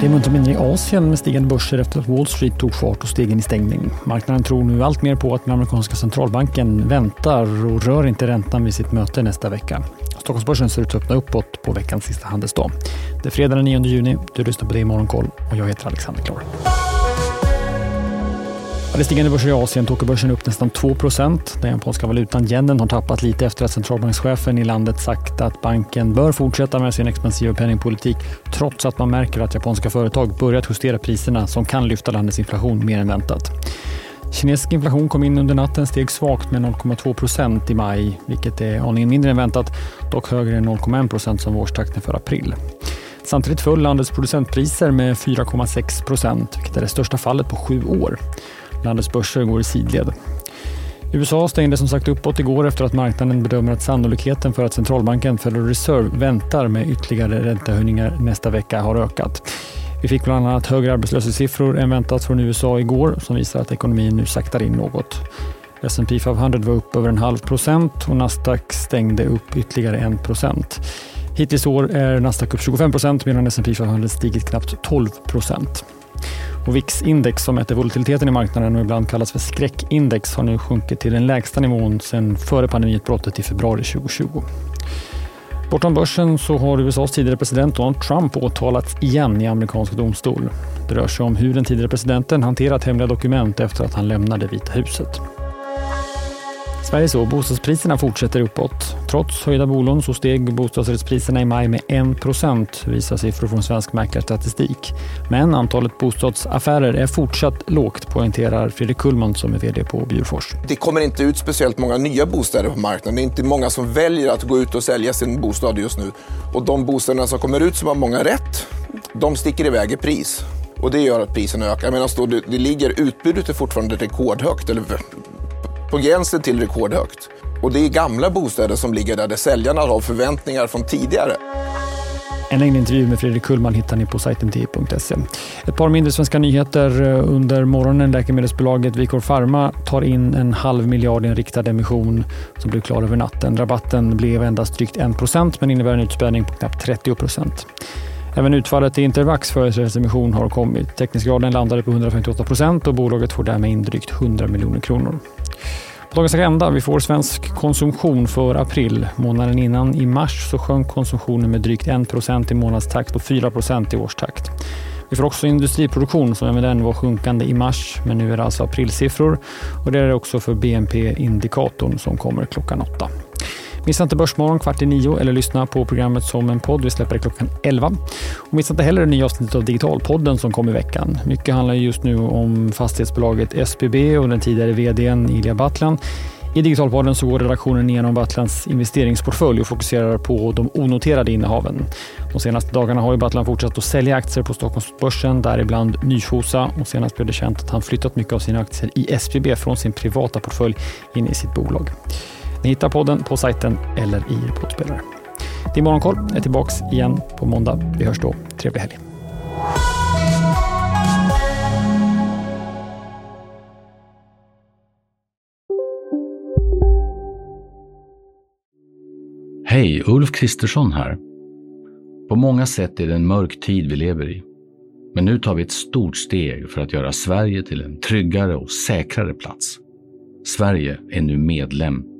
Det är munter mindre i Asien med stigande börser efter att Wall Street tog fart och steg in i stängning. Marknaden tror nu allt mer på att den amerikanska centralbanken väntar och rör inte räntan vid sitt möte nästa vecka. Stockholmsbörsen ser ut att öppna uppåt på veckans sista handelsdag. Det är fredag den 9 juni. Du lyssnar på det i Morgonkoll och jag heter Alexander Klar. Det stigande börser i Asien. Tokyobörsen upp nästan 2% Den japanska valutan yenen har tappat lite efter att centralbankschefen i landet sagt att banken bör fortsätta med sin expansiva penningpolitik trots att man märker att japanska företag börjat justera priserna som kan lyfta landets inflation mer än väntat. Kinesisk inflation kom in under natten, steg svagt med 0,2% i maj, vilket är aningen mindre än väntat, dock högre än 0,1% som var årstakten för april. Samtidigt föll landets producentpriser med 4,6% vilket är det största fallet på sju år. Landets börser går i sidled. USA stängde som sagt uppåt igår efter att marknaden bedömer att sannolikheten för att centralbanken Federal Reserve väntar med ytterligare räntehöjningar nästa vecka har ökat. Vi fick bland annat högre arbetslöshetssiffror än väntat från USA igår som visar att ekonomin nu saktar in något. S&P 500 var upp över en halv procent och Nasdaq stängde upp ytterligare en procent. Hittills i år är Nasdaq upp 25 procent medan S&P 500 stigit knappt 12 procent. Och VIX-index som mäter volatiliteten i marknaden och ibland kallas för skräckindex har nu sjunkit till den lägsta nivån sedan före pandemiutbrottet i februari 2020. Bortom börsen så har USAs tidigare president Donald Trump åtalats igen i amerikansk domstol. Det rör sig om hur den tidigare presidenten hanterat hemliga dokument efter att han lämnade Vita huset. Sveriges så. bostadspriserna fortsätter uppåt. Trots höjda bolån så steg bostadsrättspriserna i maj med 1% visar siffror från Svensk Mäklarstatistik. Men antalet bostadsaffärer är fortsatt lågt, poängterar Fredrik Kullman som är VD på Bjurfors. Det kommer inte ut speciellt många nya bostäder på marknaden. Det är inte många som väljer att gå ut och sälja sin bostad just nu. Och de bostäderna som kommer ut som har många rätt, de sticker iväg i pris. Och det gör att priserna ökar. Medan då det, det ligger, utbudet är fortfarande rekordhögt, eller på gränsen till rekordhögt. Och det är gamla bostäder som ligger där, där säljarna har förväntningar från tidigare. En längre intervju med Fredrik Kullman hittar ni på sajten t.se. Ett par mindre svenska nyheter eh, under morgonen. Läkemedelsbolaget Vicor Pharma tar in en halv miljard i en riktad emission som blev klar över natten. Rabatten blev endast drygt 1 men innebär en utspädning på knappt 30% Även utfallet i Intervax företrädesemission har kommit. Täckningsgraden landade på 158% och bolaget får därmed in drygt 100 miljoner kronor. På dagens agenda, vi får svensk konsumtion för april. Månaden innan, i mars, så sjönk konsumtionen med drygt 1% i månadstakt och 4% i årstakt. Vi får också industriproduktion som även den var sjunkande i mars, men nu är det alltså aprilsiffror. Och det är det också för BNP-indikatorn som kommer klockan åtta. Missa inte Börsmorgon kvart i nio eller lyssna på programmet som en podd. Vi släpper det klockan 11. Och missa inte heller det nya avsnittet av Digitalpodden som kom i veckan. Mycket handlar just nu om fastighetsbolaget SBB och den tidigare vdn Ilja Battlan. I Digitalpodden så går redaktionen igenom Battlands investeringsportfölj och fokuserar på de onoterade innehaven. De senaste dagarna har ju Battlan fortsatt att sälja aktier på Stockholmsbörsen, däribland Nyfosa och senast blev det känt att han flyttat mycket av sina aktier i SBB från sin privata portfölj in i sitt bolag. Ni hittar podden på sajten eller i poddspelare. Din Morgonkoll är tillbaks igen på måndag. Vi hörs då. Trevlig helg. Hej, Ulf Kristersson här. På många sätt är det en mörk tid vi lever i. Men nu tar vi ett stort steg för att göra Sverige till en tryggare och säkrare plats. Sverige är nu medlem